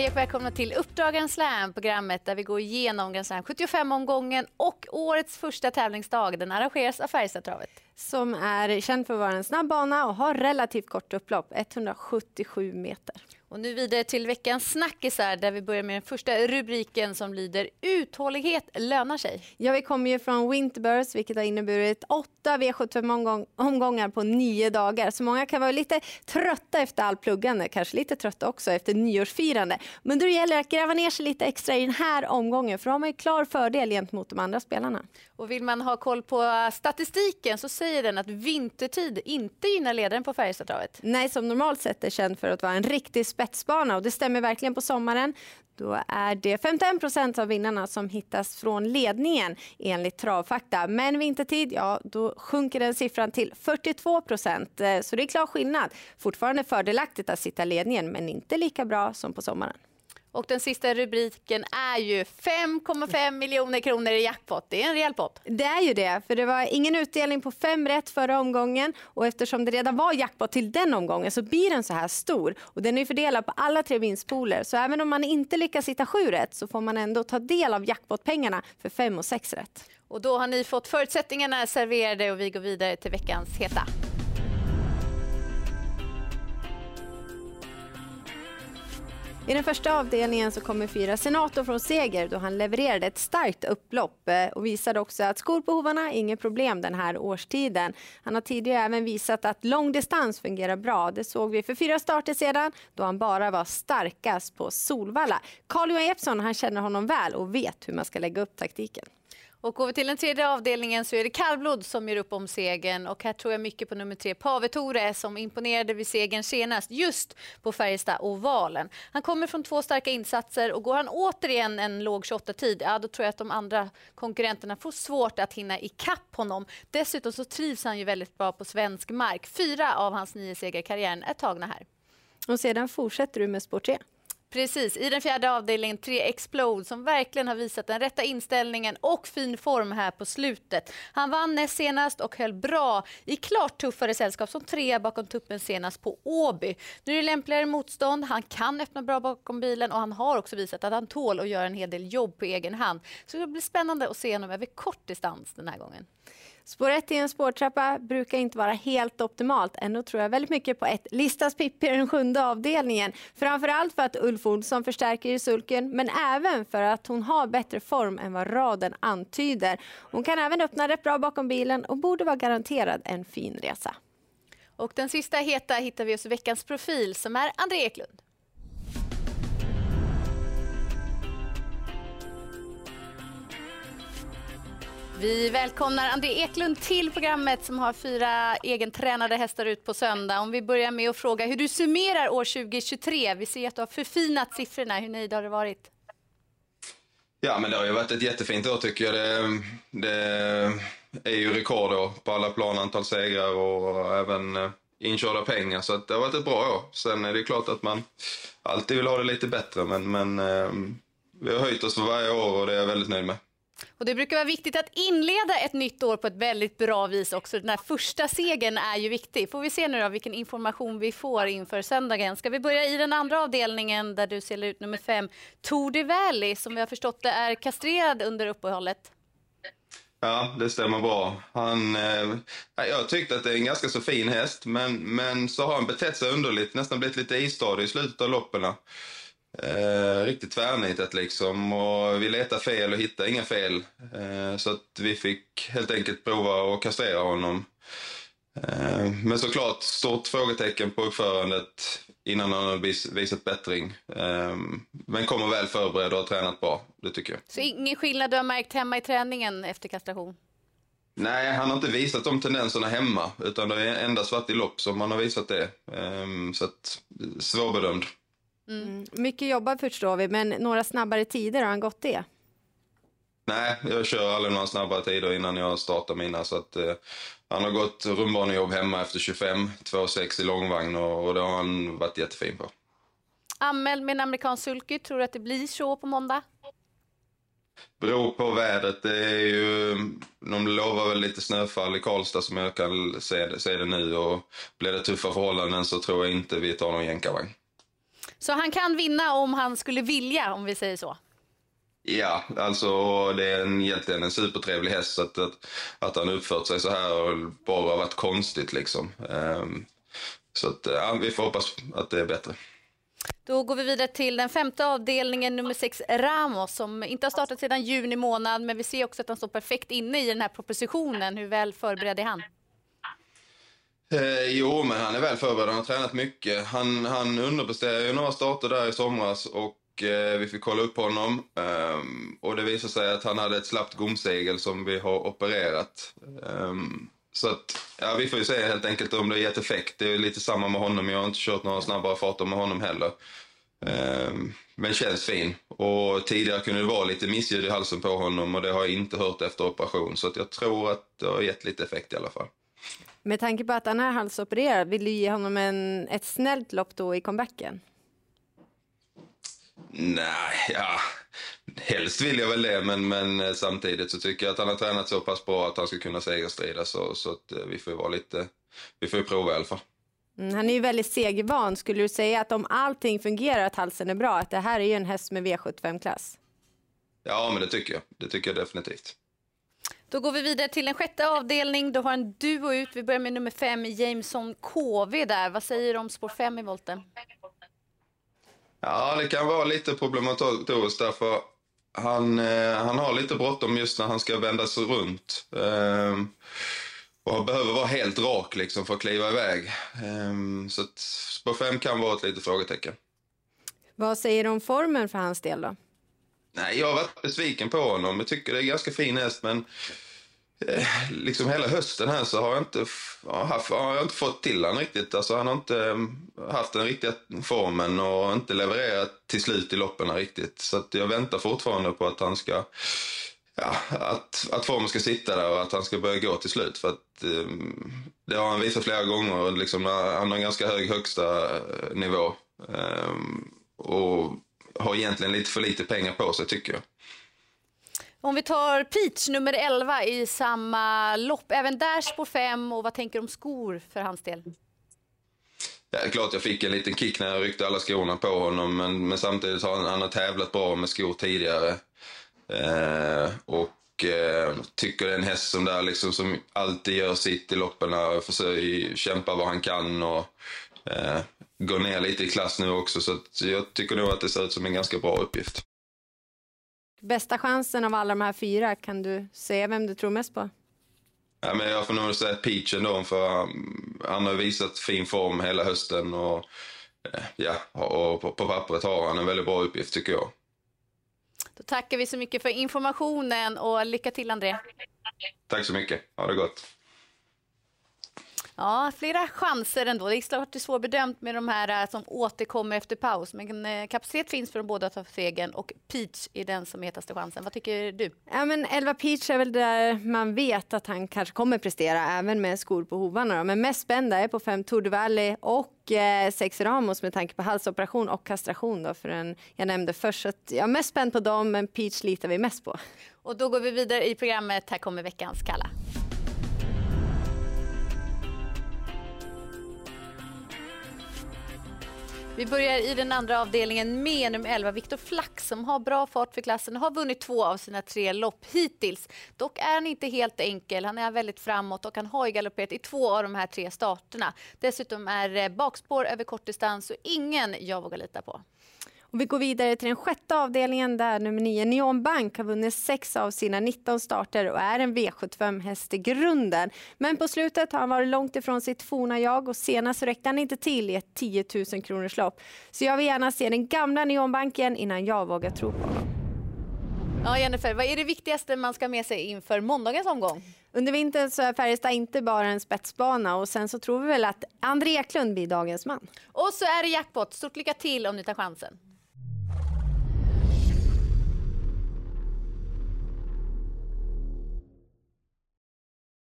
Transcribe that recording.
Hej och välkomna till Uppdrag Grand Slam, programmet där vi går igenom Grand Slam 75-omgången och årets första tävlingsdag. Den arrangeras av Färjestadtravet. Som är känd för att vara en snabb bana och har relativt kort upplopp, 177 meter. Och nu vidare till veckans snackisar där vi börjar med den första rubriken som lyder Uthållighet lönar sig. Ja, vi kommer ju från Winterburst vilket har inneburit åtta V75-omgångar på nio dagar. Så många kan vara lite trötta efter all pluggande, kanske lite trötta också efter nyårsfirande. Men då gäller det att gräva ner sig lite extra i den här omgången för då har man ju klar fördel gentemot de andra spelarna. Och vill man ha koll på statistiken så säger den att vintertid inte gynnar ledaren på Färjestadtravet. Nej, som normalt sett är känd för att vara en riktig spetsbana och det stämmer verkligen på sommaren. Då är det 51 procent av vinnarna som hittas från ledningen enligt travfakta. Men vintertid, ja, då sjunker den siffran till 42 procent. Eh, så det är klar skillnad. Fortfarande fördelaktigt att sitta ledningen, men inte lika bra som på sommaren. Och den sista rubriken är ju 5,5 miljoner kronor i jackpot. Det är en rejäl pott. Det är ju det, för det var ingen utdelning på fem rätt förra omgången och eftersom det redan var jackpot till den omgången så blir den så här stor och den är fördelad på alla tre vinstpooler. Så även om man inte lyckas hitta sju rätt så får man ändå ta del av jackpotpengarna för fem och sex rätt. Och då har ni fått förutsättningarna serverade och vi går vidare till veckans heta. I den första avdelningen så kommer fyra senator från seger då han levererade ett starkt upplopp eh, och visade också att skor på hovarna är inget problem den här årstiden. Han har tidigare även visat att långdistans fungerar bra. Det såg vi för fyra starter sedan då han bara var starkast på Solvalla. Carl-Johan Jeppsson han känner honom väl och vet hur man ska lägga upp taktiken. Och går vi till den tredje avdelningen så är det kallblod som gör upp om segern. Och här tror jag mycket på nummer tre, Pave Tore, som imponerade vid segern senast just på Färjestad-ovalen. Han kommer från två starka insatser och går han återigen en låg 28-tid, ja då tror jag att de andra konkurrenterna får svårt att hinna ikapp honom. Dessutom så trivs han ju väldigt bra på svensk mark. Fyra av hans nio segrar i karriären är tagna här. Och sedan fortsätter du med spår 3. Precis, i den fjärde avdelningen 3 Explode som verkligen har visat den rätta inställningen och fin form här på slutet. Han vann näst senast och höll bra i klart tuffare sällskap som trea bakom tuppen senast på Åby. Nu är det lämpligare motstånd, han kan öppna bra bakom bilen och han har också visat att han tål att göra en hel del jobb på egen hand. Så det blir spännande att se honom över kort distans den här gången. Spår 1 i en spårtrappa brukar inte vara helt optimalt. Ändå tror jag väldigt mycket på ett Listas Pippi i den sjunde avdelningen. Framförallt för att Ulf Olsson förstärker i sulken, men även för att hon har bättre form än vad raden antyder. Hon kan även öppna rätt bra bakom bilen och borde vara garanterad en fin resa. Och den sista heta hittar vi hos veckans profil som är André Eklund. Vi välkomnar André Eklund till programmet som har fyra egentränade hästar ut på söndag. Om vi börjar med att fråga hur du summerar år 2023. Vi ser att du har förfinat siffrorna. Hur nöjd har du varit? Ja, men det har ju varit ett jättefint år tycker jag. Det, det är ju rekord på alla plan, antal segrar och även eh, inkörda pengar. Så det har varit ett bra år. Sen är det klart att man alltid vill ha det lite bättre, men, men eh, vi har höjt oss för varje år och det är jag väldigt nöjd med. Och det brukar vara viktigt att inleda ett nytt år på ett väldigt bra vis också. Den här första segern är ju viktig. Får vi se nu då vilken information vi får inför söndagen. Ska vi börja i den andra avdelningen där du ser ut nummer fem, Tour de Valley, som vi har förstått det är kastrerad under uppehållet. Ja, det stämmer bra. Han, eh, jag tyckte att det är en ganska så fin häst, men, men så har han betett sig underligt, nästan blivit lite istadig i slutet av loppen. Eh, riktigt tvärnitet liksom och vi letade fel och hittade inga fel. Eh, så att vi fick helt enkelt prova att kastrera honom. Eh, men såklart stort frågetecken på uppförandet innan han har visat bättring. Eh, men kommer väl förberedd och har tränat bra, det tycker jag. Så ingen skillnad du har märkt hemma i träningen efter kastration? Nej, han har inte visat de tendenserna hemma utan det är endast varit i lopp som han har visat det. Eh, så att, svårbedömd. Mm. Mycket jobbar förstår vi, men några snabbare tider, har han gått det? Nej, jag kör aldrig några snabbare tider innan jag startar mina. Så att, eh, han har gått rundbanejobb hemma efter 25, 2,6 i långvagn och, och det har han varit jättefin på. Anmäld med en amerikansk sulky, tror du att det blir så på måndag? Beror på vädret. Det är ju, de lovar väl lite snöfall i Karlstad som jag kan se, se det nu och blir det tuffa förhållanden så tror jag inte vi tar någon jänkarvagn. Så han kan vinna om han skulle vilja, om vi säger så. Ja, alltså det är en, egentligen en supertrevlig häst. Att, att, att han uppfört sig så här har bara varit konstigt liksom. Um, så att, ja, vi får hoppas att det är bättre. Då går vi vidare till den femte avdelningen, nummer sex Ramos, som inte har startat sedan juni månad, men vi ser också att han står perfekt inne i den här propositionen. Hur väl förberedd är han? Eh, jo, men han är väl förberedd. Han har tränat mycket. Han, han underpresterade ju några starter där i somras och eh, vi fick kolla upp honom. Um, och det visade sig att han hade ett slappt gomsegel som vi har opererat. Um, så att, ja, vi får ju se helt enkelt om det har gett effekt. Det är lite samma med honom. Jag har inte kört några snabbare farter med honom heller. Um, men känns fin. Och tidigare kunde det vara lite missljud i halsen på honom och det har jag inte hört efter operation. Så att jag tror att det har gett lite effekt i alla fall. Med tanke på att han är halsopererad, vill du ge honom en, ett snällt lopp då i comebacken? Nej, ja. Helst vill jag väl det, men, men eh, samtidigt så tycker jag att han har tränat så pass bra att han ska kunna segerstrida. Så, så att eh, vi får vara lite, vi får prova i alla fall. Mm, han är ju väldigt segervan. Skulle du säga att om allting fungerar, att halsen är bra, att det här är ju en häst med V75-klass? Ja, men det tycker jag. Det tycker jag definitivt. Då går vi vidare till en sjätte avdelning. Du har en duo ut. Vi börjar med nummer fem, Jameson KV där. Vad säger du om spår fem i volten? Ja, det kan vara lite problematiskt därför han, eh, han har lite bråttom just när han ska vända sig runt. Eh, och behöver vara helt rak liksom för att kliva iväg. Eh, så att spår fem kan vara ett litet frågetecken. Vad säger du om formen för hans del då? Nej, jag har varit besviken på honom. Jag tycker det är en ganska fin häst, men eh, liksom hela hösten här så har jag inte, haft, har jag inte fått till honom riktigt. Alltså, han har inte mm, haft den riktiga formen och inte levererat till slut i loppen riktigt. Så jag väntar fortfarande på att han ska Ja, att, att formen ska sitta där och att han ska börja gå till slut. För att, um, det har han visat flera gånger. Liksom, han har en ganska hög högsta eh, nivå. Um, och har egentligen lite för lite pengar på sig tycker jag. Om vi tar Peach nummer 11 i samma lopp, även där spår 5 och vad tänker du om skor för hans del? Ja, det är klart jag fick en liten kick när jag ryckte alla skorna på honom men, men samtidigt har han, han har tävlat bra med skor tidigare. Eh, och eh, tycker det är en häst som, där liksom, som alltid gör sitt i loppen och försöker kämpa vad han kan. Och, eh, går ner lite i klass nu också så jag tycker nog att det ser ut som en ganska bra uppgift. Bästa chansen av alla de här fyra, kan du säga vem du tror mest på? Ja, men jag får nog säga Peach ändå, för han har visat fin form hela hösten och, eh, ja, och på, på pappret har han en väldigt bra uppgift tycker jag. Då tackar vi så mycket för informationen och lycka till André. Tack så mycket, ha det gott. Ja, flera chanser ändå. Det är klart det är svårbedömt med de här äh, som återkommer efter paus. Men äh, kapacitet finns för de båda att ta segern och Peach är den som är hetaste chansen. Vad tycker du? Ja, men Elva Peach är väl där man vet att han kanske kommer prestera även med skor på hovarna. Då. Men mest spända är på fem Tour de Valley och eh, sex Ramos med tanke på halsoperation och kastration då för den jag nämnde först. Så att jag är mest spänd på dem, men Peach litar vi mest på. Och då går vi vidare i programmet. Här kommer veckans Kalla. Vi börjar i den andra avdelningen med nummer 11, Viktor Flack som har bra fart för klassen och har vunnit två av sina tre lopp hittills. Dock är han inte helt enkel. Han är väldigt framåt och han har galopperat i två av de här tre starterna. Dessutom är eh, bakspår över kortdistans och ingen jag vågar lita på. Och vi går vidare till den sjätte avdelningen där nummer 9 Neon Bank har vunnit sex av sina 19 starter och är en V75-häst i grunden. Men på slutet har han varit långt ifrån sitt forna jag och senast räckte han inte till i ett 10 000 kronors lopp. Så jag vill gärna se den gamla Neon Banken innan jag vågar tro på honom. Ja, Jennifer, vad är det viktigaste man ska med sig inför måndagens omgång? Under vintern så är Färjestad inte bara en spetsbana och sen så tror vi väl att André Eklund blir dagens man. Och så är det jackpot. Stort lycka till om ni tar chansen.